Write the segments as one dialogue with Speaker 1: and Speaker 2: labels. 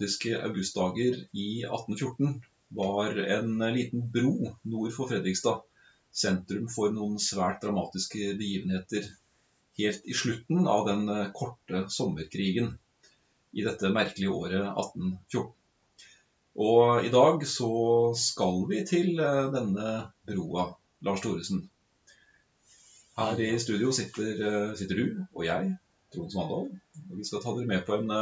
Speaker 1: dramatiske augustdager i 1814 var en liten bro nord for Fredrikstad sentrum for noen svært dramatiske begivenheter helt i slutten av den korte sommerkrigen i dette merkelige året 1814. Og i dag så skal vi til denne broa, Lars Thoresen. Her i studio sitter, sitter du og jeg, Trond Svandal. Og vi skal ta dere med på en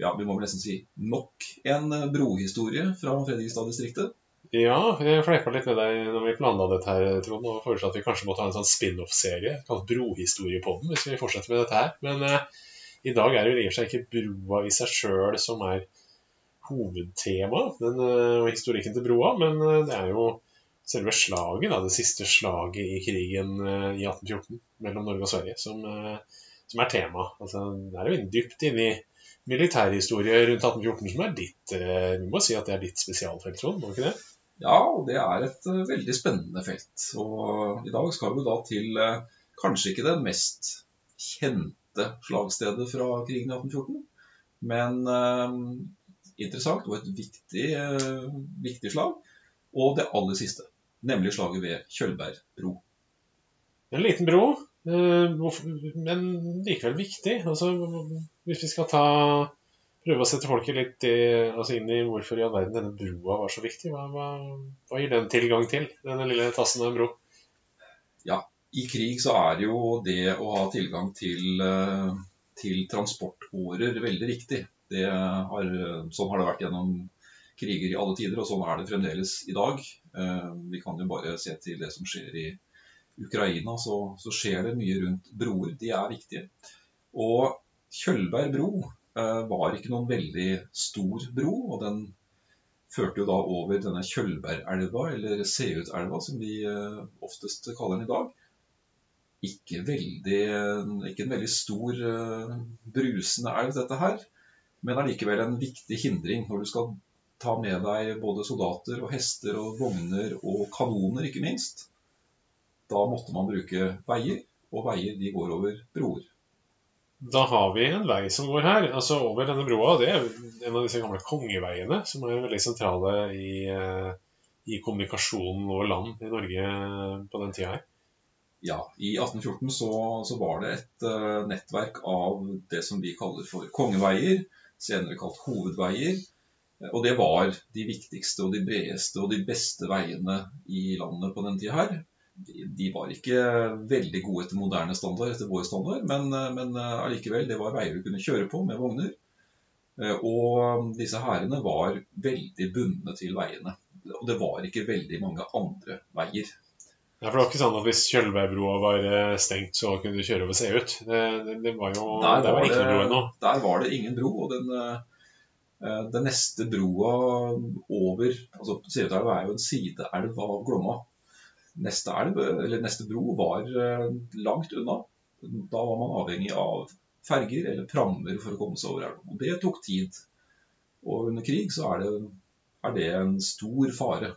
Speaker 1: ja, vi må vel nesten si nok en brohistorie fra Fredrikstad-distriktet.
Speaker 2: Ja, jeg fleipa litt med deg når vi planla dette her, Trond, og foreslo at vi kanskje måtte ha en sånn spin-off-serie kalt Brohistorie på den, hvis vi fortsetter med dette her. Men eh, i dag er det jo i og for seg ikke broa i seg sjøl som er hovedtema, den, eh, og historikken til broa, men eh, det er jo selve slaget, da, det siste slaget i krigen eh, i 1814 mellom Norge og Sverige, som, eh, som er tema. Altså, det er jo dypt inne i militærhistorie rundt 1814 som er ditt eh, Vi må si at det er ditt spesialfelt, Trond? Må ikke det?
Speaker 1: Ja, og det er et uh, veldig spennende felt. Og i dag skal vi da til uh, kanskje ikke det mest kjente slagstedet fra krigen i 1814, men interessant og et viktig, viktig, slag. Og det aller siste, nemlig slaget ved Kjølberg bro.
Speaker 2: En liten bro, men likevel viktig. Altså, hvis vi skal ta prøve å sette folket litt i, altså inn i hvorfor i all verden denne broa var så viktig. Hva, hva, hva gir den tilgang til, denne lille tassen av en bro?
Speaker 1: Ja, i krig så er jo det å ha tilgang til, eh, til transportårer veldig viktig. Har, sånn har det vært gjennom kriger i alle tider, og sånn er det fremdeles i dag. Eh, vi kan jo bare se til det som skjer i Ukraina, så, så skjer det mye rundt broer. De er viktige. Og Kjølberg bro Eh, var ikke noen veldig stor bro, og den førte jo da over denne Kjølbergelva, eller Seutelva som vi eh, oftest kaller den i dag. Ikke, veldig, ikke en veldig stor eh, brusende elv, dette her, men allikevel en viktig hindring når du skal ta med deg både soldater og hester og vogner og kanoner, ikke minst. Da måtte man bruke veier, og veier de går over broer.
Speaker 2: Da har vi en vei som går her, altså over denne broa. Det er en av disse gamle kongeveiene som er veldig sentrale i, eh, i kommunikasjonen over land i Norge på den tida her.
Speaker 1: Ja, i 1814 så, så var det et uh, nettverk av det som vi kaller for kongeveier, senere kalt hovedveier. Og det var de viktigste og de bredeste og de beste veiene i landet på den tida her de var ikke veldig gode etter moderne standard, etter vår standard, men, men eh, allikevel, det var veier du kunne kjøre på med vogner. Eh, og disse hærene var veldig bundne til veiene. Og det var ikke veldig mange andre veier.
Speaker 2: Ja, for det var ikke sånn at Hvis Kjølbergbroa var eh, stengt, så kunne du kjøre over Seut? Det, det, det, var jo
Speaker 1: der
Speaker 2: var,
Speaker 1: var
Speaker 2: ikke noe bro ennå.
Speaker 1: Der var det ingen bro. og den, den neste broa over altså Seutelva er jo en sideelv av Glomma neste elv, eller neste bro, var eh, langt unna. Da var man avhengig av ferger eller prammer for å komme seg over elva. Og det tok tid. Og under krig så er det, er det en stor fare.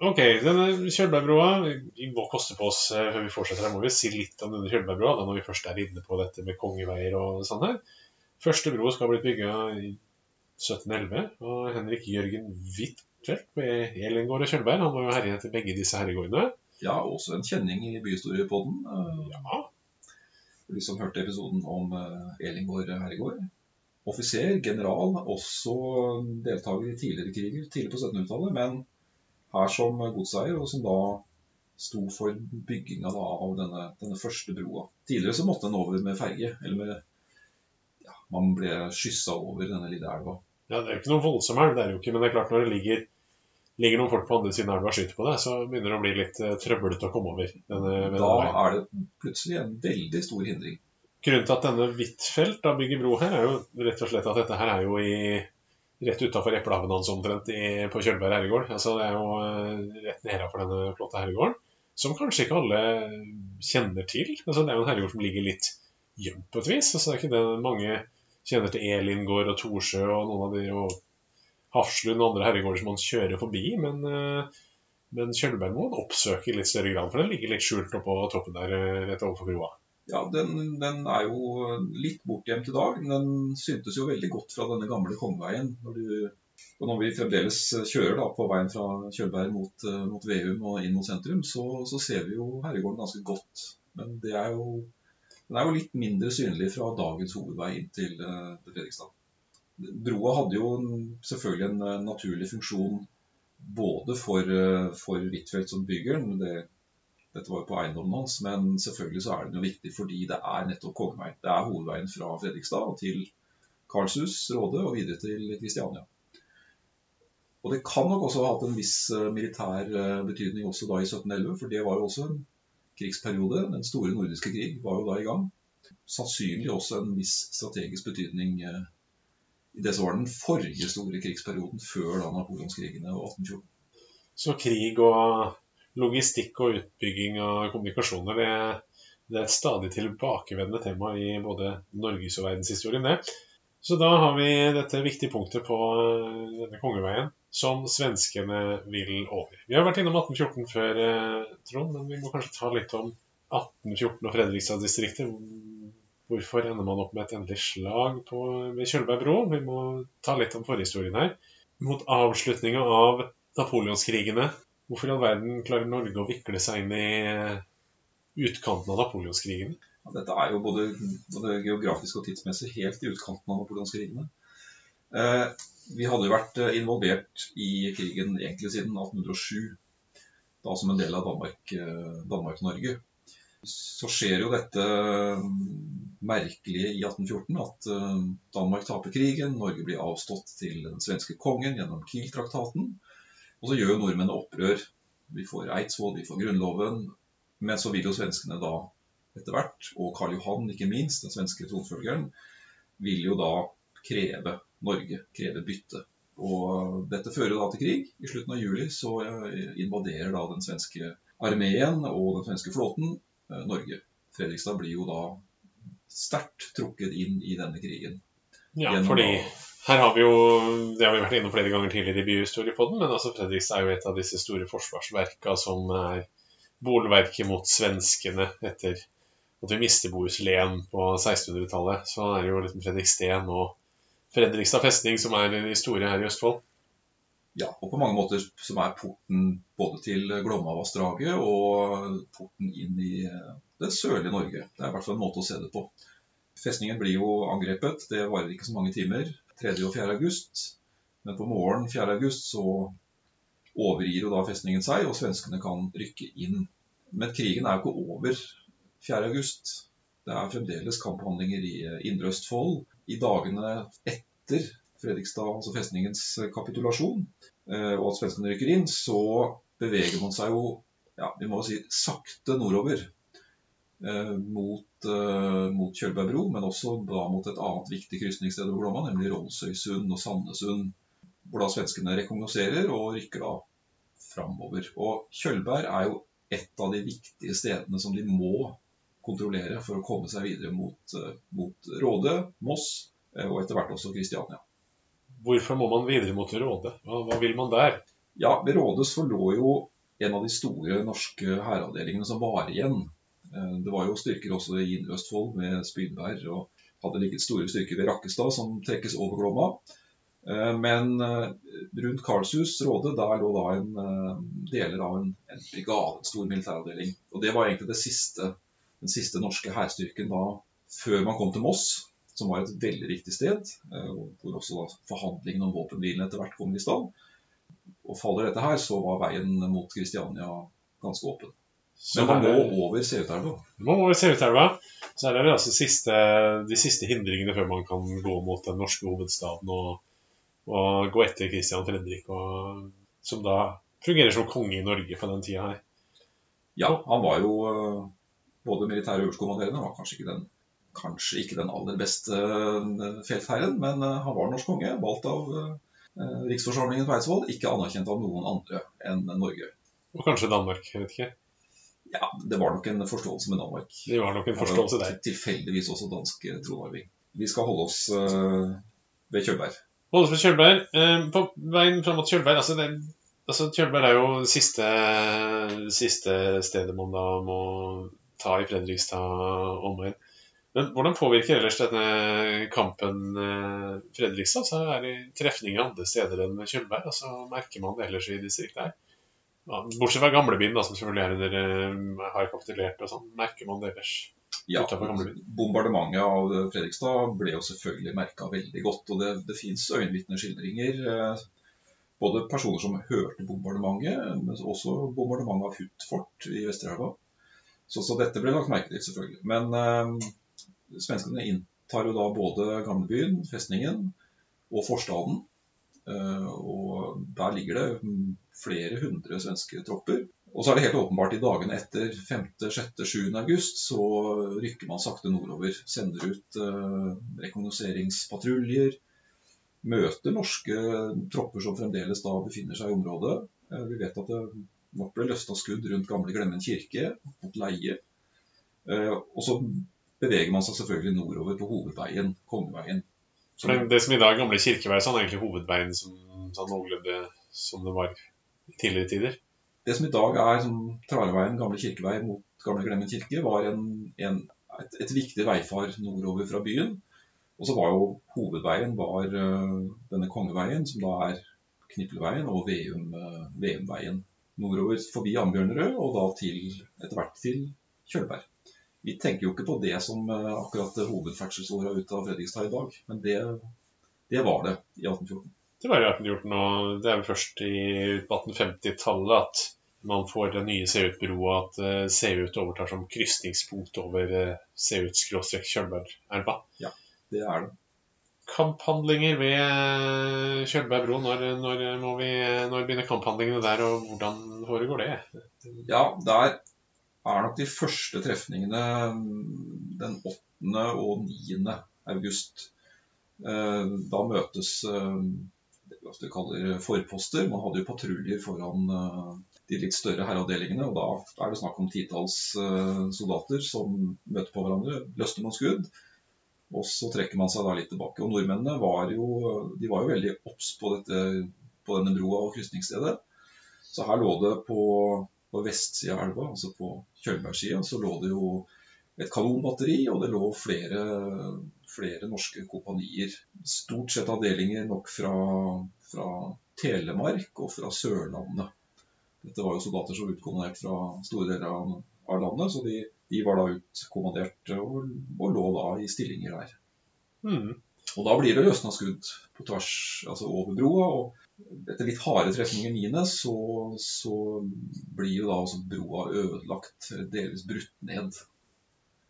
Speaker 2: Ok, denne Kjølbergbroa vi må koste på oss eh, før vi fortsetter. Her må vi si litt om denne Kjølbergbroa da når vi først er inne på dette med kongeveier og sånn her. Første bro skal ha blitt bygga i 1711, og Henrik Jørgen Huitfeldt med Elengård og Kjølberg han var jo herre til begge disse herregårdene.
Speaker 1: Ja, også en kjenning i byhistoriepodden.
Speaker 2: Ja.
Speaker 1: For de som hørte episoden om eh, Elingård herregård. Offiser, general, også deltaker i tidligere kriger, tidlig på 1700-tallet, men her som godseier, og som da sto for bygginga av denne, denne, første broa. Tidligere så måtte en over med ferge, eller med ja, Man ble skyssa over denne lille elva.
Speaker 2: Ja, Det er ikke noen voldsom elv, det er jo ikke, men det er klart når det ligger ligger noen folk på andre siden av elva og skyter på deg, så begynner det å bli litt uh, trøblete å komme over. Denne,
Speaker 1: da er det plutselig en veldig stor hindring.
Speaker 2: Grunnen til at denne Huitfeldt bygger bro her, er jo rett og slett at dette her er jo i rett utafor eplehaven hans omtrent på Kjølberg herregård. Altså, det er jo uh, rett nedafor denne flotte herregården, som kanskje ikke alle kjenner til. Altså, det er jo en herregård som ligger litt gjemt på et vis. Altså, det er ikke det mange kjenner til Elingård og Torsjø og noen av de og Hafslund og andre herregårder som man kjører forbi. Men, eh, men Kjølberg må man oppsøke i litt større grad, for den ligger litt skjult oppå toppen der eh, rett overfor kroa.
Speaker 1: Ja, den, den, er jo litt bortgjemt i dag. Men den syntes jo veldig godt fra denne gamle kongeveien. Når, du, og når vi fremdeles kjører da, på veien fra Kjølberg mot, mot Veum og inn mot sentrum, så, så ser vi jo herregården ganske godt. Men er jo, den er jo litt mindre synlig fra dagens hovedvei inn til Fredrikstad. Broa hadde jo selvfølgelig en naturlig funksjon både for, for Huitfeldt som bygger det dette var jo på eiendommen hans, men selvfølgelig så er den jo viktig fordi det er nettopp kongeveien. Det er hovedveien fra Fredrikstad til Karlshus, Råde og videre til Kristiania. Og det kan nok også ha hatt en viss eh, militær eh, betydning også da i 1711, for det var jo også en krigsperiode. Den store nordiske krig var jo da i gang. Sannsynlig også en viss strategisk betydning eh, i det som var den forrige store krigsperioden før da napoleonskrigene og 1814.
Speaker 2: Så krig og logistikk og utbygging av kommunikasjoner det, det, er et stadig tilbakevendende tema i både Norges- og verdenshistorien. det. Så da har vi dette viktige punktet på eh, denne kongeveien som svenskene vil over. Vi har vært innom 1814 før, eh, Trond, men vi må kanskje ta litt om 1814 og Fredrikstad-distriktet. Hvorfor ender man opp med et endelig slag på, ved Kjølberg bro? Vi må ta litt om forhistorien her. Mot avslutninga av napoleonskrigene Hvorfor i all verden klarer Norge å vikle seg inn i eh, utkanten av napoleonskrigene?
Speaker 1: Ja, dette er jo både, både, geografisk og tidsmessig helt i utkanten av napoleonskrigene. Eh, vi hadde jo vært eh, involvert i krigen egentlig siden 1807, da som en del av Danmark-Norge. Danmark så skjer jo dette merkelige i 1814 at Danmark taper krigen, Norge blir avstått til den svenske kongen gjennom Kiel-traktaten. Og så gjør jo nordmennene opprør. Vi får Eidsvoll, vi får Grunnloven. Men så vil jo svenskene da etter hvert, og Karl Johan ikke minst, den svenske tronfølgeren, vil jo da kreve Norge, kreve bytte. Og dette fører da til krig. I slutten av juli så eh, invaderer da den svenske armeen og den svenske flåten Norge. Fredrikstad blir jo da sterkt trukket inn i denne krigen.
Speaker 2: Ja, fordi her har vi jo, Det har vi vært innom flere ganger tidligere i byhistoriepodden, men altså Fredrikstad er jo et av disse store forsvarsverka som er bolverket mot svenskene etter at vi mister Bohuslän på 1600-tallet. Så er det jo liksom Fredriksten og Fredrikstad festning som er de store her i Østfold.
Speaker 1: Ja, og på mange måter som er porten både til Glomma-vassdraget og porten inn i det sørlige Norge. Det er i hvert fall en måte å se det på. Festningen blir jo angrepet. Det varer ikke så mange timer. 3. og 4. august. Men på morgenen 4. august så overgir jo da festningen seg, og svenskene kan rykke inn. Men krigen er jo ikke over 4. august. Det er fremdeles kamphandlinger i Indre Østfold. I dagene etter Fredrikstad, altså festningens kapitulasjon, eh, og at svenskene rykker inn, så beveger man seg jo ja, vi må jo si sakte nordover Eh, mot, mot Kjølbergbro, men også da mot et annet viktig krysningssted over Glomma, nemlig Rollsøysund og Sandnessund, Hvor da svenskene rekognoserer og rykker da framover. Og Kjølberg er jo et av de viktige stedene som de må kontrollere for å komme seg videre mot, mot Råde, Moss og etter hvert også Kristiania.
Speaker 2: Hvorfor må man videre mot Råde? Hva, hva vil man der?
Speaker 1: Ja, Ved Råde så lå jo en av de store norske hæravdelingene som var igjen Eh, det var jo styrker også i Indre Østfold med Spydberg, og hadde ligget store styrker ved Rakkestad som trekkes over Glomma. Eh, men eh, rundt Karlshus råde, der lå da en deler av en, en brigade, en stor militæravdeling. Og det var egentlig siste, den siste norske hærstyrken da før man kom til Moss, som var et veldig viktig sted, hvor også forhandlingene om våpenhvilen etter hvert kom i stand. Og faller dette her, så var veien mot Kristiania ganske åpen. Men man må over Seutelva?
Speaker 2: Man må over Seutelva. Så er det altså siste, de siste hindringene før man kan gå mot den norske hovedstaden og, og gå etter Kristian Fredrik, og, som da fungerer som konge i Norge på den tida her.
Speaker 1: Ja, han var jo eh, både militær øverstkommanderende, var kanskje ikke den kanskje ikke den aller beste eh, feltherren, men eh, han var norsk konge, valgt av riksforsamlingen på Eidsvoll, ikke anerkjent av noen andre enn Norge.
Speaker 2: Og kanskje Danmark, jeg vet ikke.
Speaker 1: Ja, det var nok en forståelse med Danmark.
Speaker 2: Det var nok en forståelse der.
Speaker 1: Tilfeldigvis også dansk eh, tronarving. Vi skal holde oss ved Kjølberg.
Speaker 2: Holde oss ved Kjølberg. På veien fram mot Kjølberg altså, det, altså Kjølberg er jo siste, siste stedet man da må ta i Fredrikstad omegn. Men hvordan påvirker ellers denne kampen eh, Fredrikstad? Så er det trefninger andre steder enn Kjølberg. Altså, merker man det ellers i distriktet her? Ja, bortsett fra gamlebyen, som selvfølgelig er under, eh, har kapitulert og sånn. Merker man det ellers?
Speaker 1: Ja. Bombardementet av Fredrikstad ble jo selvfølgelig merka veldig godt. Og det, det fins øyenvitneskildringer. Eh, både personer som hørte bombardementet, men også bombardementet av Huttfort i Vesterelva. Så, så, dette ble lagt merke til, selvfølgelig. Men svenskene inntar jo da både gamlebyen, festningen, og forstaden. Eh, og der ligger det flere hundre svenske tropper. Og så er det helt åpenbart i dagene etter 5., 6., 7. august så rykker man sakte nordover. Sender ut eh, rekognoseringspatruljer. Møter norske tropper som fremdeles da befinner seg i området. Eh, vi vet at det nok ble løsta skudd rundt gamle Glemmen kirke, mot Leie. Eh, og så beveger man seg selvfølgelig nordover på hovedveien, Kongeveien.
Speaker 2: Som, det, det som i dag er gamle kirkeveier, sånn er egentlig hovedveien som, sånn noenlunde som det var i tidligere tider?
Speaker 1: Det som i dag er som Traleveien, gamle kirkevei mot gamle Glemmen kirke, var en, en, et, et, viktig veifar nordover fra byen. Og så var jo hovedveien var uh, denne Kongeveien, som da er Knippelveien og Veum, uh, Veumveien. Nordover forbi Ambjørnerød, og da til, etter hvert til Kjølberg. Vi tenker jo ikke på det som uh, akkurat hovedferdselsåra ut av Fredrikstad i dag, men det, det var det i 1814.
Speaker 2: Det var i 1814, og det er vel først i 1850-tallet at man får den nye Seut-broa, at Seut overtar som krysningspunkt over uh, Seut-Kjølbergelva.
Speaker 1: Ja, det er det.
Speaker 2: Kamphandlinger ved uh, bro, når, når, vi, når, begynner kamphandlingene der, og hvordan foregår det?
Speaker 1: Ja, der er nok de første trefningene mm, den 8. og 9. august. Da møtes det vi vi kaller forposter. Man hadde jo patruljer foran uh, de litt større herreavdelingene. og Da er det snakk om titalls soldater som møter på hverandre, løsner noen skudd. Og så trekker man seg da litt tilbake. Og Nordmennene var jo, var jo veldig obs på, på, denne broa og krysningsstedet. Så her lå det på, på vestsida av elva, altså på Kjølbergsida, så lå det jo et kanonbatteri, og det lå flere flere norske kompanier. Stort sett avdelinger nok fra, fra Telemark og fra Sørlandet. Dette var jo soldater som var utkommandert fra store deler av landet, så de, de, var da utkommandert og, og, lå da i stillinger der. Mm. Og da blir det løsna skudd på tvers, altså over broa. og Etter litt harde trefninger mine, så, så blir jo da også broa ødelagt, delvis brutt ned.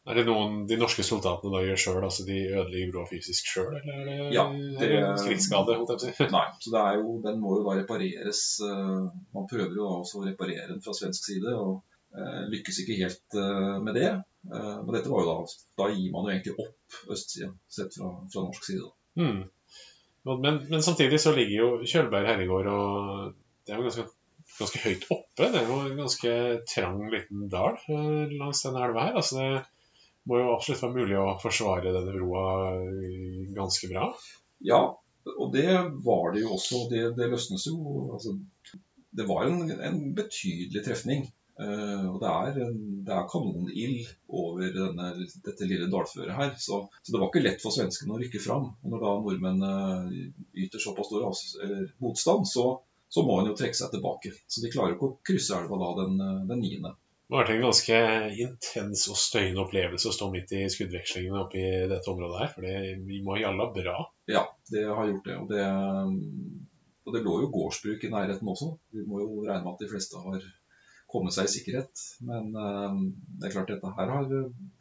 Speaker 2: Er det noen de norske soldatene da gjør sjøl? Altså de ødelegger broa fysisk sjøl, eller er det,
Speaker 1: ja, det
Speaker 2: krigsskade?
Speaker 1: Nei, så det er jo, den må jo da repareres. Eh, man prøver jo da også å reparere den fra svensk side, og eh, lykkes ikke helt eh, med det. Men dette var jo da Da gir man jo egentlig opp østsida, sett fra, fra, norsk side. da.
Speaker 2: Mm. Men, men, samtidig så ligger jo Kjølberg herregård, og det er jo ganske ganske høyt oppe. Det er jo en ganske trang liten dal langs denne elva her. altså det må jo absolutt være mulig å forsvare denne broa ganske bra?
Speaker 1: Ja, og det var det jo også. Det, det løsnes jo altså, Det var en, en betydelig trefning. Uh, og det er, det er kanonild over denne, dette lille dalføret her. Så, så, det var ikke lett for svenskene å rykke fram. Og når da nordmennene yter såpass stor motstand, så, så, må en jo trekke seg tilbake. Så de klarer ikke å krysse elva da den, den 9.
Speaker 2: Det har vært en ganske intens og støyende opplevelse å stå midt i skuddvekslingene oppe i dette området her. For det må gjalla bra.
Speaker 1: Ja, det har gjort det. Og det, og det lå jo gårdsbruk i nærheten også. Vi må jo regne med at de fleste har kommet seg i sikkerhet. Men uh, det er klart dette her har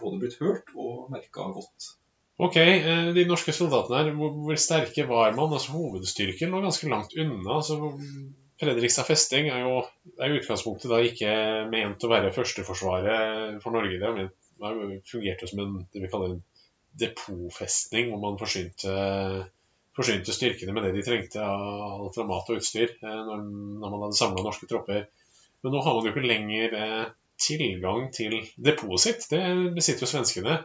Speaker 1: både blitt hørt og merka godt.
Speaker 2: Ok, eh, De norske soldatene her, hvor sterke var man? Altså Hovedstyrken var ganske langt unna. altså Fredrikstad festning er jo i utgangspunktet da ikke ment å være førsteforsvaret for Norge. Det fungerte fungert som en det vi kaller en depotfestning, hvor man forsynte, forsynte, styrkene med det de trengte av alt fra mat og utstyr eh, når, når man hadde samla norske tropper. Men nå har man jo ikke lenger eh, tilgang til depotet sitt. Det besitter jo svenskene.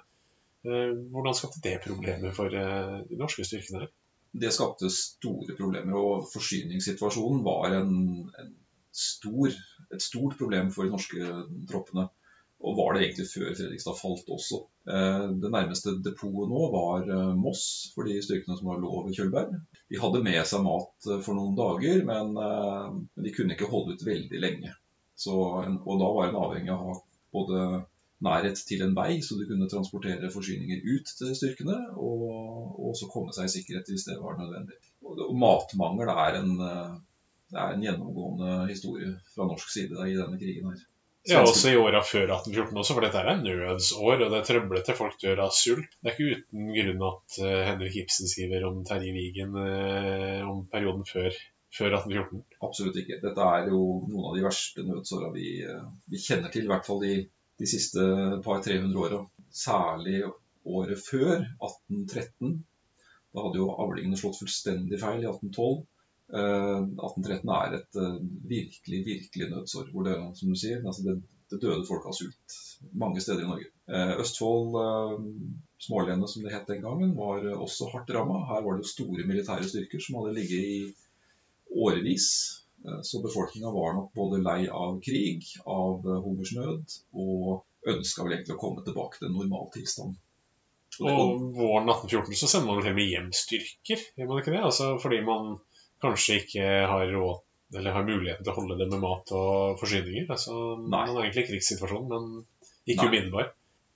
Speaker 2: Eh, hvordan skapte det problemet for de norske styrkene?
Speaker 1: det skapte store problemer. Og forsyningssituasjonen var en, en stor, et stort problem for de norske troppene. Og var det egentlig før Fredrikstad falt også. Eh, det nærmeste depotet nå var eh, Moss for de styrkene som var lå ved Kjølberg. De hadde med seg mat eh, for noen dager, men de kunne ikke holde ut veldig lenge. Så, og da var en avhengig av å ha både nærhet til en vei, så du kunne transportere forsyninger ut til styrkene, og, og også komme seg i sikkerhet hvis det var nødvendig. Og, og matmangel er en, det er en gjennomgående historie fra norsk side da, i denne krigen her.
Speaker 2: Ja, også i åra før 1814 også, for dette er nødsår, og det er trøblete. Folk dør av sult. Det er ikke uten grunn at uh, Henrik Ibsen skriver om Terje Vigen uh, om perioden før, før, 1814.
Speaker 1: Absolutt ikke. Dette er jo noen av de verste nødsåra vi, uh, vi, kjenner til, i hvert fall de, de siste par 300 åra. Særlig året før, 1813. Da hadde jo avlingene slått fullstendig feil i 1812. 1813 eh, er et eh, virkelig, virkelig nødsår. Hvor det, som du sier, altså det, det døde folk av sult mange steder i Norge. Eh, Østfold, Smålenet som det het den gangen, var også hardt ramma. Her var det store militære styrker som hadde ligget i årevis. Så befolkninga var nok både lei av krig, av hungersnød, og ønska vel egentlig å komme tilbake til en normal tilstand.
Speaker 2: Og våren 1814 så sender man vel til og med hjem styrker, gjør man ikke det? Altså fordi man kanskje ikke har råd eller har muligheten til å holde det med mat og forsyninger. Altså, man er egentlig i krigssituasjon, men ikke umiddelbar.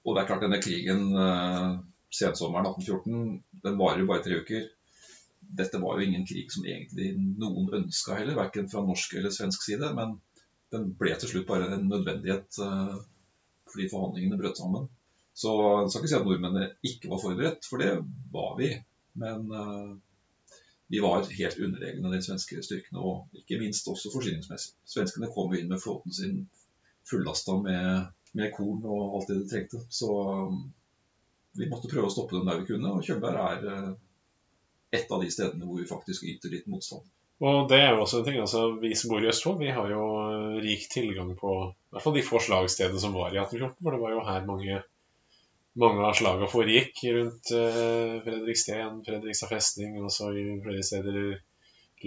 Speaker 1: Og det er klart, denne krigen uh, sensommeren 1814, den varer jo bare tre uker. Dette var jo ingen krig som egentlig noen ønska heller, verken fra norsk eller svensk side. Men den ble til slutt bare en nødvendighet uh, fordi forhandlingene brøt sammen. Så jeg skal ikke si at nordmennene ikke var forberedt, for det var vi. Men uh, vi var helt underlegne de svenske styrkene, og ikke minst også forsyningsmessig. Svenskene kom inn med flåten sin fullasta med, med, korn og alt det de trengte. Så um, vi måtte prøve å stoppe dem der vi kunne, og Kjølberg er et av de stedene hvor vi faktisk yter litt motstand.
Speaker 2: Og det er jo også en ting, altså Vi som bor i Østfold, vi har jo rik tilgang på i hvert fall de få slagstedene som var i 1814. For det var jo her mange mange av slagene foregikk rundt eh, Fredriksten, Fredrikstad festning, og så i flere steder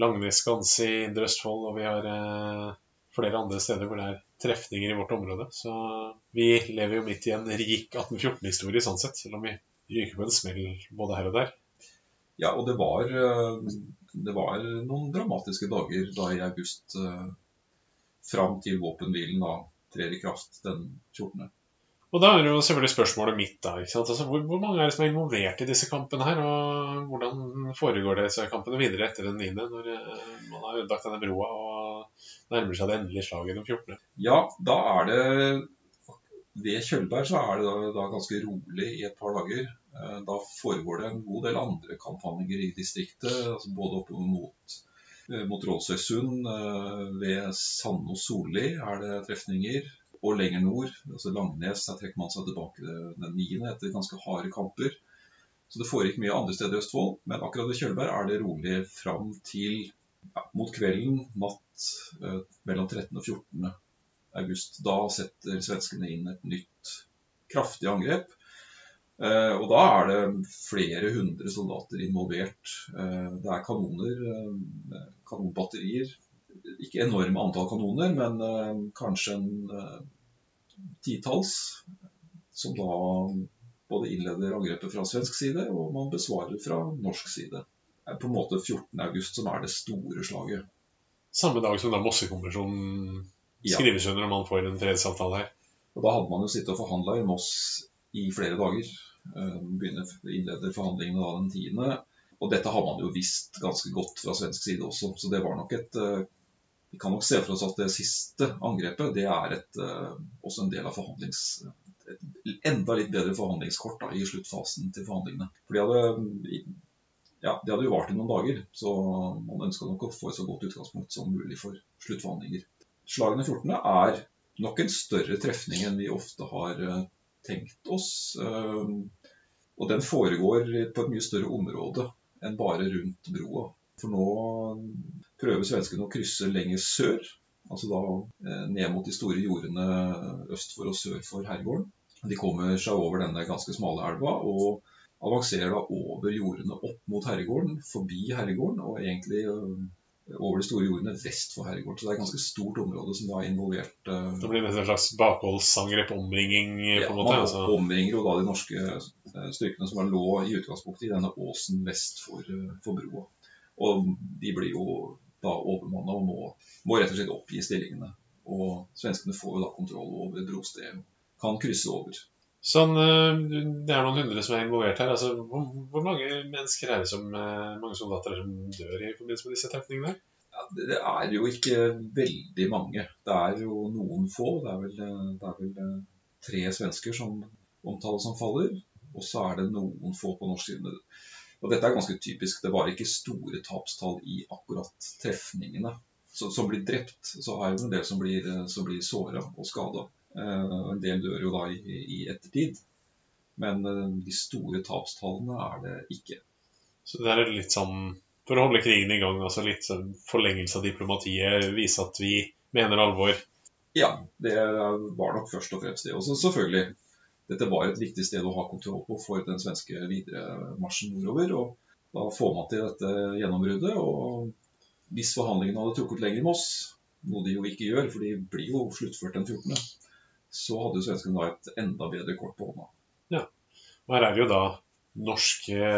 Speaker 2: Langnes skanse i Indre Østfold, og vi har eh, flere andre steder hvor det er trefninger i vårt område. Så vi lever jo midt i en rik 1814-historie sånn sett, selv om vi ryker på en smell både her og der.
Speaker 1: Ja, og det var, eh, det var noen dramatiske dager da i august fram til våpenhvilen da trer i kraft den 14.
Speaker 2: Og da er jo selvfølgelig spørsmålet mitt da. Altså, hvor, hvor, mange er det som er involvert i disse kampene her? Og hvordan foregår disse kampene videre etter den 9., når eh, man har ødelagt denne broa og nærmer seg det endelige slaget den 14.?
Speaker 1: Ja, da er det Ved Kjølberg så er det da, da ganske rolig i et par dager. Eh, da foregår det en god del andre kampanjer i distriktet, altså både opp mot eh, mot Rålsøysund. Ved Sand og Solli er det trefninger og lenger nord, altså Langnes, der trekker man seg tilbake den 9. etter ganske harde kamper. Så det foregikk mye andre steder i Østfold, men akkurat ved Kjølberg er det rolig fram til ja, mot kvelden, natt eh, mellom 13. og 14. august. Da setter svenskene inn et nytt kraftig angrep. Eh, og da er det flere hundre soldater involvert. Eh, det er kanoner, eh, kanonbatterier, ikke enorme antall kanoner, men kanskje en titalls. Som da både innleder angrepet fra svensk side, og man besvarer fra norsk side. Det er på en måte 14.8 som er det store slaget.
Speaker 2: Samme dag som da Mossekonvensjonen skrives ja. under og man får en fredsavtale her.
Speaker 1: Og Da hadde man jo sittet og forhandla i Moss i flere dager. Uh, begynner innleder forhandlingene da den tiende. Og dette har man jo visst ganske godt fra svensk side også, så det var nok et vi kan nok se for oss at det siste angrepet det er et, uh, også en del av forhandlings... Et enda litt bedre forhandlingskort da, i sluttfasen til forhandlingene. For de hadde, ja, de hadde jo vart i noen dager, så man ønska nok å få et så godt utgangspunkt som mulig for sluttforhandlinger. Slagene 14. er nok en større trefning enn vi ofte har tenkt oss. Og den foregår på et mye større område enn bare rundt broa. For nå prøver svenskene å krysse lenger sør, altså da eh, ned mot de store jordene øst for og sør for herregården. De kommer seg over denne ganske smale elva og avanserer da over jordene opp mot herregården, forbi herregården, og egentlig over de store jordene vest for Herregård. Så det er et ganske stort område som da er involvert. uh,
Speaker 2: Det blir nesten en slags bakholdsangrep, omringing, på en måte.
Speaker 1: man
Speaker 2: Altså.
Speaker 1: omringer jo da de norske eh, styrkene som lå i utgangspunktet i denne åsen vest for, eh, for broa. Og de blir jo da overmanna og må, må rett og slett oppgi stillingene. Og svenskene får jo da kontroll over brostedet kan krysse over.
Speaker 2: Sånn, eh, det er noen hundre som er involvert her. Altså, hvor, hvor mange mennesker er det som, eh, mange soldater er som dør i forbindelse med disse trefningene?
Speaker 1: Ja, det, er jo ikke veldig mange. Det er jo noen få. Det er vel, det er vel eh, tre svensker som omtales som faller. Og så er det noen få på norsk side. Og dette er ganske typisk. Det var ikke store tapstall i akkurat trefningene. Så, som blir drept. Så er det en del som blir, som blir såra og skada. Eh, en del dør jo da i, i ettertid. Men eh, de store tapstallene er det ikke.
Speaker 2: Så det er litt sånn for å holde krigen i gang, altså litt sånn forlengelse av diplomatiet, vise at vi mener alvor.
Speaker 1: Ja, det var nok først og fremst det. Og selvfølgelig, dette var et viktig sted å ha kontroll på for den svenske videre marsjen nordover. Og da får man til dette gjennombruddet. Og hvis forhandlingene hadde trukket lenger med oss, noe de jo ikke gjør, for de blir jo sluttført den 14., så hadde jo svenskene da et enda bedre kort på hånda.
Speaker 2: Og her er det jo da norske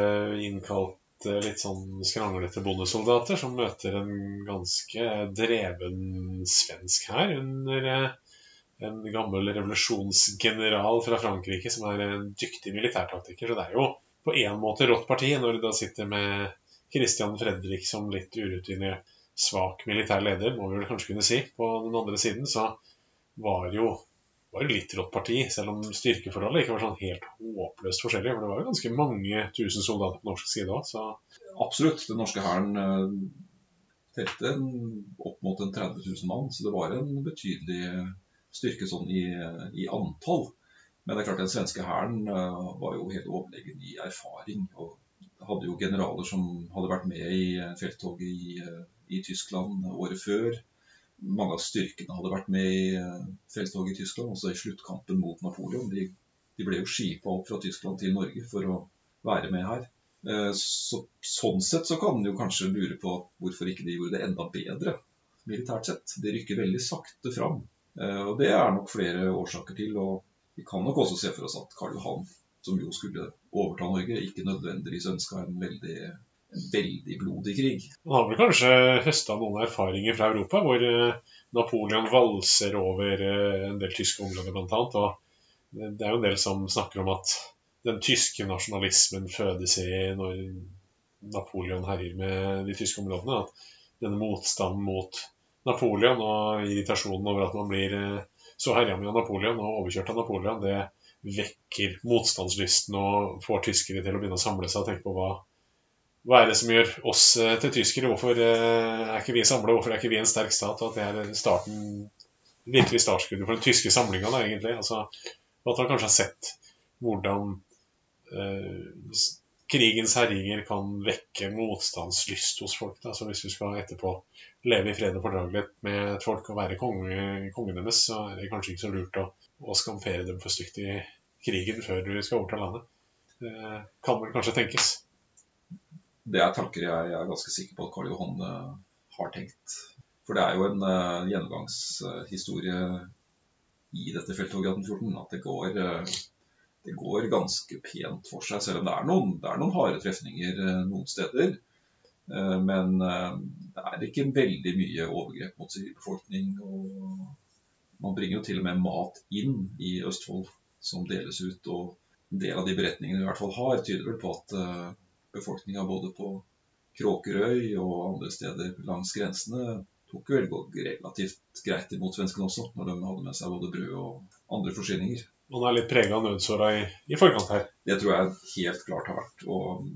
Speaker 2: innkalt litt sånn skranglete bondesoldater som møter en ganske dreven svensk her under eh, en gammel revolusjonsgeneral fra Frankrike som er en dyktig militærtaktiker. Så det er jo på en måte rått parti når du da sitter med Christian Fredrik som litt urutinert, svak militær leder, må vi vel kanskje kunne si. På den andre siden så var jo var jo litt rått parti, selv om styrkeforholdet ikke var sånn helt håpløst forskjellig. For det var jo ganske mange tusen soldater på norsk side òg, så
Speaker 1: Absolutt. Den norske hæren eh, telte opp mot en 30 000 mann, så det var en betydelig styrke sånn i, i antall. Men det er klart den svenske hæren eh, var jo helt overlegen i erfaring. og hadde jo generaler som hadde vært med i felttoget i, eh, i Tyskland året før. Mange av styrkene hadde vært med i eh, felttoget i Tyskland, også i sluttkampen mot Napoleon. De, de ble jo skipa opp fra Tyskland til Norge for å være med her. Eh, Så, sånn sett så kan en jo kanskje lure på hvorfor ikke de gjorde det enda bedre militært sett. De rykker veldig sakte fram. Eh, Og det er nok flere årsaker til. Og vi kan nok også se for oss at Karl Johan, som jo skulle overta Norge, ikke nødvendigvis ønska en veldig, en veldig blodig krig.
Speaker 2: Man har vel kanskje høsta noen erfaringer fra Europa, hvor eh, Napoleon valser over eh, en del tyske områder, blant annet. Og det det er jo en del som snakker om at den tyske nasjonalismen fødes i når Napoleon herjer med de tyske områdene. At denne motstanden mot Napoleon og irritasjonen over at man blir eh, så herja med av Napoleon og overkjørt av Napoleon, det vekker motstandslysten og får tyskere til å begynne å samle seg og tenke på hva, hva er det som gjør oss eh, til tyskere? Hvorfor eh, er ikke vi samla? Hvorfor er ikke vi en sterk stat? Og at det er starten, virkelig startskuddet for den tyske samlinga, da, egentlig. Altså, at man kanskje har sett hvordan eh, krigens herjinger kan vekke motstandslyst hos folk. Da. Så hvis du skal etterpå leve i fred og fordragelighet med et folk og være konge, kongen deres, så er det kanskje ikke så lurt å, å skamfere dem for stygt i krigen før du skal overta landet. Det kan vel kanskje tenkes.
Speaker 1: Det er tanker jeg, er ganske sikker på at Karl Johan eh, har tenkt. For det er jo en uh, gjennomgangshistorie i dette felttoget 1814 at det går, uh, det går ganske pent for seg, selv om det er noen, det er noen harde trefninger uh, noen steder. Men det er ikke veldig mye overgrep mot sivilbefolkning. Man bringer jo til og med mat inn i Østfold som deles ut. og En del av de beretningene vi i hvert fall har, tyder vel på at befolkninga både på Kråkerøy og andre steder langs grensene tok vel relativt greit imot svenskene også, når de hadde med seg både brød og andre forsyninger.
Speaker 2: Man er litt prega av nødsåra i, i forkant her.
Speaker 1: Det tror jeg helt klart har vært, og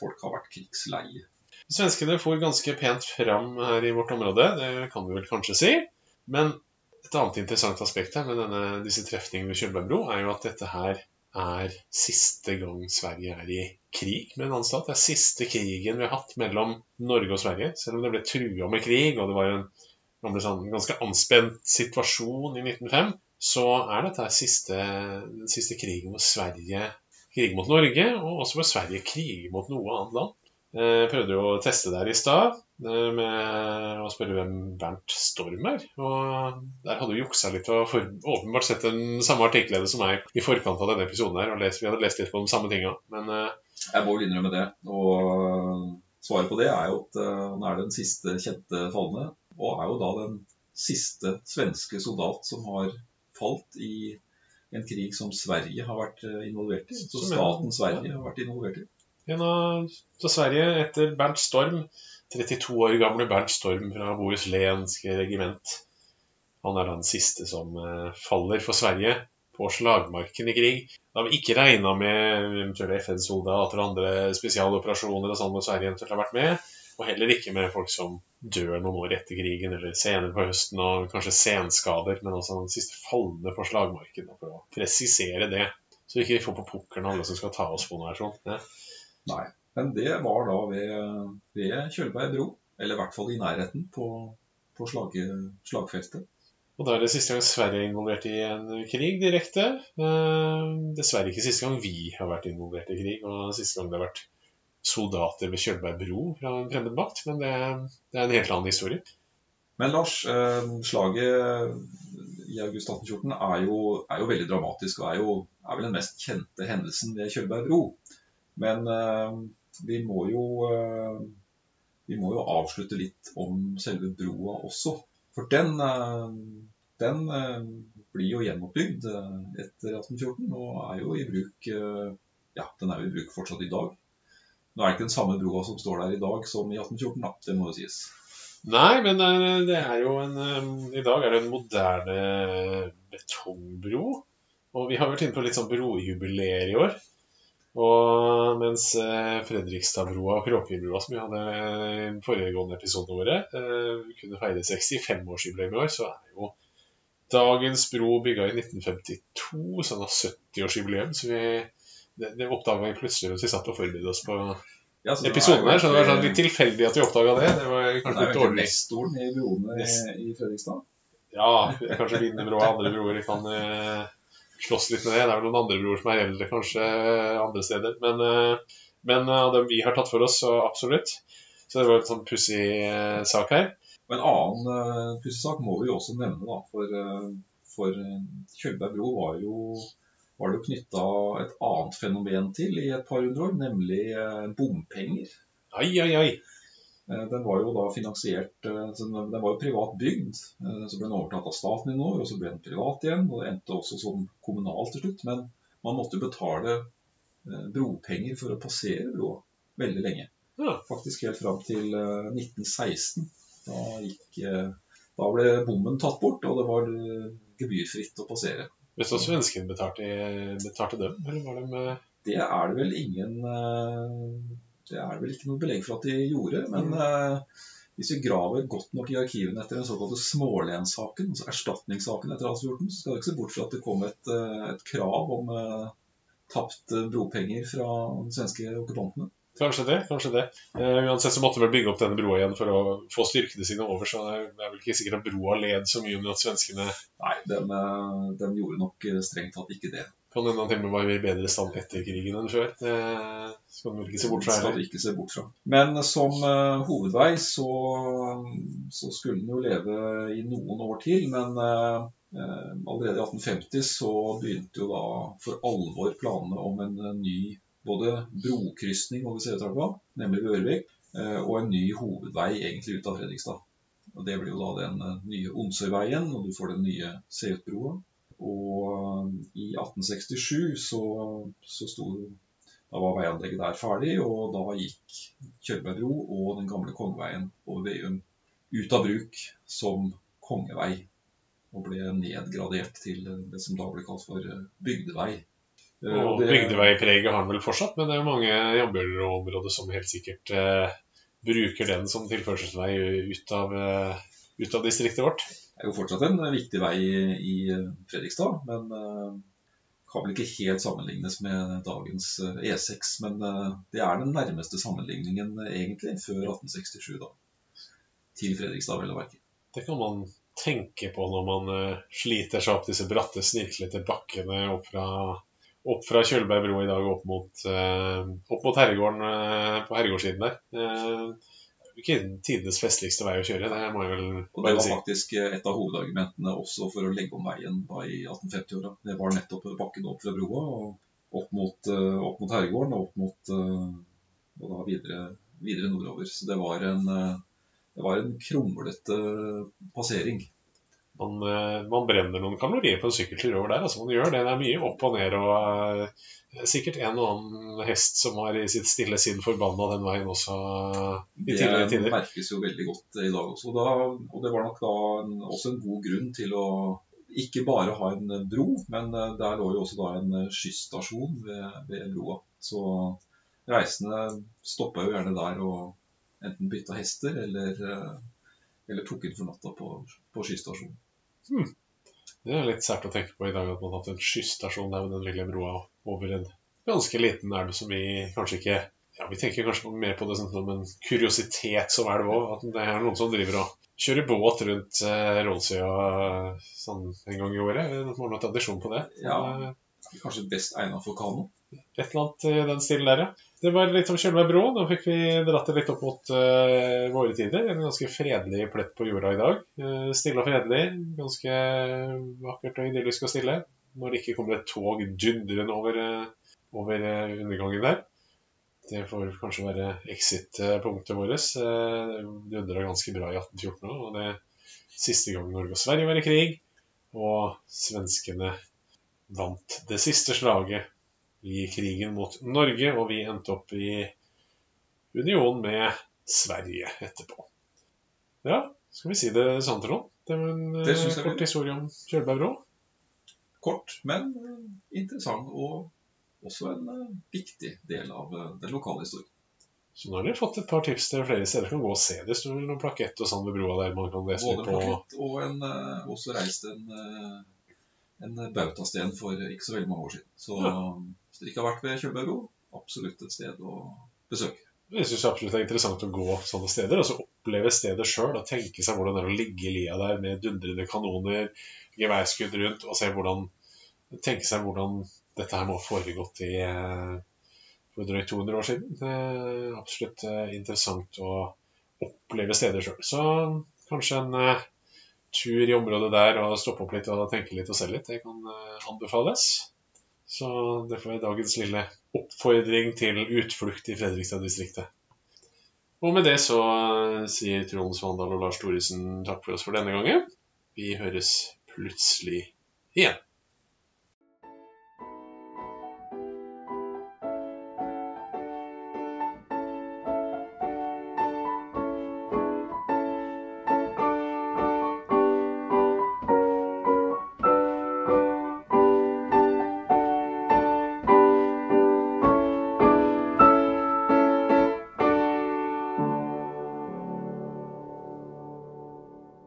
Speaker 1: folk har vært krigsleie.
Speaker 2: Svenskene for ganske pent fram her i vårt område, det kan vi vel kanskje si. Men et annet interessant aspekt her med denne, disse trefningene ved Kjølbergbro, er jo at dette her er siste gang Sverige er i krig med en annen stat. Det er siste krigen vi har hatt mellom Norge og Sverige, selv om det ble trua med krig, og det var en, det sånn, ganske anspent situasjon i 1905, så er dette siste, den siste krigen hvor Sverige kriger mot Norge, og også hvor Sverige kriger mot noe annet land. Jeg prøvde jo å teste der i stad eh, med å spørre hvem Bernt Storm er. Og der hadde du juksa litt og for, åpenbart sett den samme artikkelen som meg i forkant av denne episoden her, og lest, vi hadde lest litt på de samme tinga. Men eh,
Speaker 1: Jeg må vel innrømme det. Og svaret på det er jo at eh, han er den siste kjente falne, og er jo da den siste svenske soldat som har falt i en krig som Sverige har vært eh, involvert i. Så staten Sverige har vært involvert i.
Speaker 2: av Sverige etter Bernt Storm, 32 år gamle Bernt Storm fra Bohuslenske regiment. Han er den siste som eh, faller for Sverige på slagmarken i krig. Da vi ikke regna med eventuelle FN-soldater og andre spesialoperasjoner og sånn hvor Sverige eventuelt har vært med. Og heller ikke med folk som dør noen år etter krigen eller senere på høsten og kanskje senskader, men altså den siste falne på slagmarken. For å presisere det, så vi ikke får på pukkelen alle som skal ta oss på noe her sånn. Ja.
Speaker 1: Nei. Men det var da ved, ved Kjølberg bro, eller i hvert fall i nærheten på, på slag, slagfeltet.
Speaker 2: Og da er det siste gang Sverige er involvert i en krig direkte. Eh, dessverre ikke siste gang vi har vært involvert i krig, og siste gang det har vært soldater ved Kjølberg bro fra en fremmed makt. Men det, det er en helt annen historie.
Speaker 1: Men Lars, eh, slaget i august 1814 er jo, er jo veldig dramatisk, og er jo er vel den mest kjente hendelsen ved Kjølberg bro. Men eh, vi må jo eh, vi må jo avslutte litt om selve broa også. For den, eh, den blir jo gjenoppbygd etter 1814 og er jo i bruk Ja, den er jo i bruk fortsatt i dag. Nå er det ikke den samme broa som står der i dag som i 1814, da. Det må jo sies.
Speaker 2: Nei, men det er, jo en I dag er det en moderne betongbro. Og vi har vært inne på litt sånn brojubileer i år. Og mens Fredrikstadbrua Fredrikstadbroa og Kråkebrua, som vi hadde i foregående episode våre, eh, kunne feire 65-årsjubileum i år, så er det jo dagens bro bygga i 1952, så den har 70-årsjubileum. Så vi, det, det oppdaga vi plutselig mens vi satt og forberedte oss på
Speaker 1: Ja, så
Speaker 2: episoden her. Så det var sånn litt tilfeldig at vi oppdaga det. Det var kanskje litt dårlig.
Speaker 1: nestoren i broene i, i Fredrikstad.
Speaker 2: Ja, kanskje Wienerbro og andre broer kan eh, slåss litt med det. Det er vel noen andre broer som er eldre, kanskje eh, andre steder. Men, eh, men av dem vi har tatt for oss, så absolutt. Så det var en sånn pussig eh, sak her.
Speaker 1: Og en annen pussig sak må vi også nevne, da. For, for Kjølberg bro var jo var det knytta et annet fenomen til i et par hundre år, nemlig bompenger.
Speaker 2: Ai, ai, ai.
Speaker 1: Eh, Den var jo da finansiert eh, Den den var jo privat bygd. eh, Så ble den overtatt av staten i noen år, og så ble den privat igjen. Og det endte også som kommunal til slutt. Men man måtte jo betale bropenger for å passere broa veldig lenge. Faktisk helt fram til eh, 1916. Da, gikk, da ble bommen tatt bort, og det var gebyrfritt å passere.
Speaker 2: Hvis hva svenskene betalte, betalte dem? Eller var de med...
Speaker 1: Det er det vel ingen Det er det vel ikke noe belegg for at de gjorde. Men eh, hvis vi graver godt nok i arkivene etter den såkalte Smålenssaken, altså erstatningssaken etter 1814, så skal du ikke se bort fra at det kom et, eh, et krav om eh, tapt eh, bropenger fra de svenske okkupantene.
Speaker 2: Kanskje det. kanskje det. Eh, uansett så måtte vi vel bygge opp denne broa igjen for å få styrkene sine over. Så det er- vel ikke sikkert at broa led så mye under at svenskene
Speaker 1: Nei, den, eh, den gjorde nok strengt tatt ikke det.
Speaker 2: Kan hende til og med var i bedre stand etter krigen enn før. Det skal man ikke se bort fra.
Speaker 1: Skal ikke se bort fra. Men som uh, hovedvei så, så skulle den jo leve i noen år til. Men eh, eh, allerede i 1850 så begynte jo da for alvor planene om en eh, ny både brokrysning over Sevetrappa, nemlig ved Ørvik, uh, og en ny hovedvei egentlig ut av Fredrikstad. Og Det blir jo da den eh, nye Onsøyveien, og du får den nye Seutbroa. Og eh, i 1867 så, så sto da var veianlegget der ferdig, og da gikk Kjølberg bro og den gamle Kongeveien over Veum ut av bruk som kongevei. Og ble nedgradert til det som da ble kalt for eh, bygdevei. Eh,
Speaker 2: Og
Speaker 1: det-
Speaker 2: bygdeveipreget har den vel fortsatt, men det er jo mange Jambjørnområder som helt sikkert eh, bruker den som tilførselsvei ut av, eh, ut av distriktet vårt.
Speaker 1: Det er jo fortsatt en viktig vei i Fredrikstad, men eh, kan vel ikke helt sammenlignes med dagens eh, E6. Men eh, det er den nærmeste sammenligningen eh, egentlig, før 1867, da. Til Fredrikstad, vel å merke.
Speaker 2: Det kan man tenke på når man sliter seg opp disse bratte, snirklete bakkene opp fra opp fra Kjølberg bro i dag opp mot, opp mot Herregården på Herregårdssiden der. Eh, ikke tidenes festligste vei å kjøre, det må jeg vel
Speaker 1: Og det var faktisk et av hovedargumentene også for å legge om veien da i 1850-åra. Det var nettopp bakken opp fra broa og opp mot, opp mot Herregården og opp mot og da videre, videre nordover. Så det var en, det var en kronglete passering.
Speaker 2: Man, man, brenner noen kalorier på en sykkeltur over der. altså man gjør Det Det er mye opp og ned. og sikkert en og annen hest som var i sitt stille sinn forbanna den veien også
Speaker 1: i tidligere tider. Det merkes jo veldig godt i dag også. Da, og det var nok da en, også en god grunn til å ikke bare ha en bro, men eh, der lå jo også da en skysstasjon ved, ved broa. Så reisende stoppa jo gjerne der og enten bytta hester eller, eh, eller tok inn for natta på, på skysstasjonen.
Speaker 2: Hmm. Det er litt sært å tenke på i dag at man har hatt en skysstasjon der med den lille broa over en ganske liten elv som vi kanskje ikke ja, Vi tenker kanskje mer på det som en kuriositet som elv òg. At det er noen som driver og kjører båt rundt eh, Rollsøya sånn en gang i året. Det har noe tradisjon på det.
Speaker 1: Ja, Kanskje best egnet for kano?
Speaker 2: Et eller annet i den stilen der, ja. Det var litt som Kjølberg Brå. Nå fikk vi dratt det litt opp mot uh, våre tider. En ganske fredelig plett på jorda i dag. Uh, stille og fredelig. Ganske vakkert og idyllisk og stille. Når det ikke kommer et tog dundrende over, uh, over undergangen der. Det får kanskje være exit-punktet vårt. Det dundra ganske bra i 1814 òg. Og det siste gang Norge og Sverige var i krig. Og svenskene vant det siste slaget i krigen mot Norge, og vi endte opp i union med Sverige etterpå. Ja, skal vi si det sant, Trond? Det var en det eh, kort historie om Kjølberg bro.
Speaker 1: Kort, men eh, interessant, og også en uh, viktig del av uh, den lokale historien.
Speaker 2: Så nå har dere fått et par tips til flere steder kan gå og se. Det står noen plakett og sånn ved broa der man kan lese
Speaker 1: Både på. Både plakett og en, også reist en en bautasten for ikke så veldig mange år siden. Så ja. hvis dere ikke har vært ved Kjølbergo, absolutt et sted å besøke.
Speaker 2: Jeg syns absolutt det er interessant å gå sånne steder. Altså oppleve stedet sjøl og tenke seg hvordan det er å ligge i lia der med dundrende kanoner, geværskudd rundt, og se hvordan tenke seg hvordan dette her må ha foregått i eh, for drøyt 200 år siden. Det er absolutt eh, interessant å oppleve steder sjøl. Så kanskje en eh, tur i området der og stoppe opp litt og tenke litt og se litt, det kan anbefales. Så det får være dagens lille oppfordring til utflukt i Fredrikstad-distriktet. Og med det så eh, sier Trond Svandal og Lars Thoresen takk for oss for denne gangen. Vi høres plutselig igjen.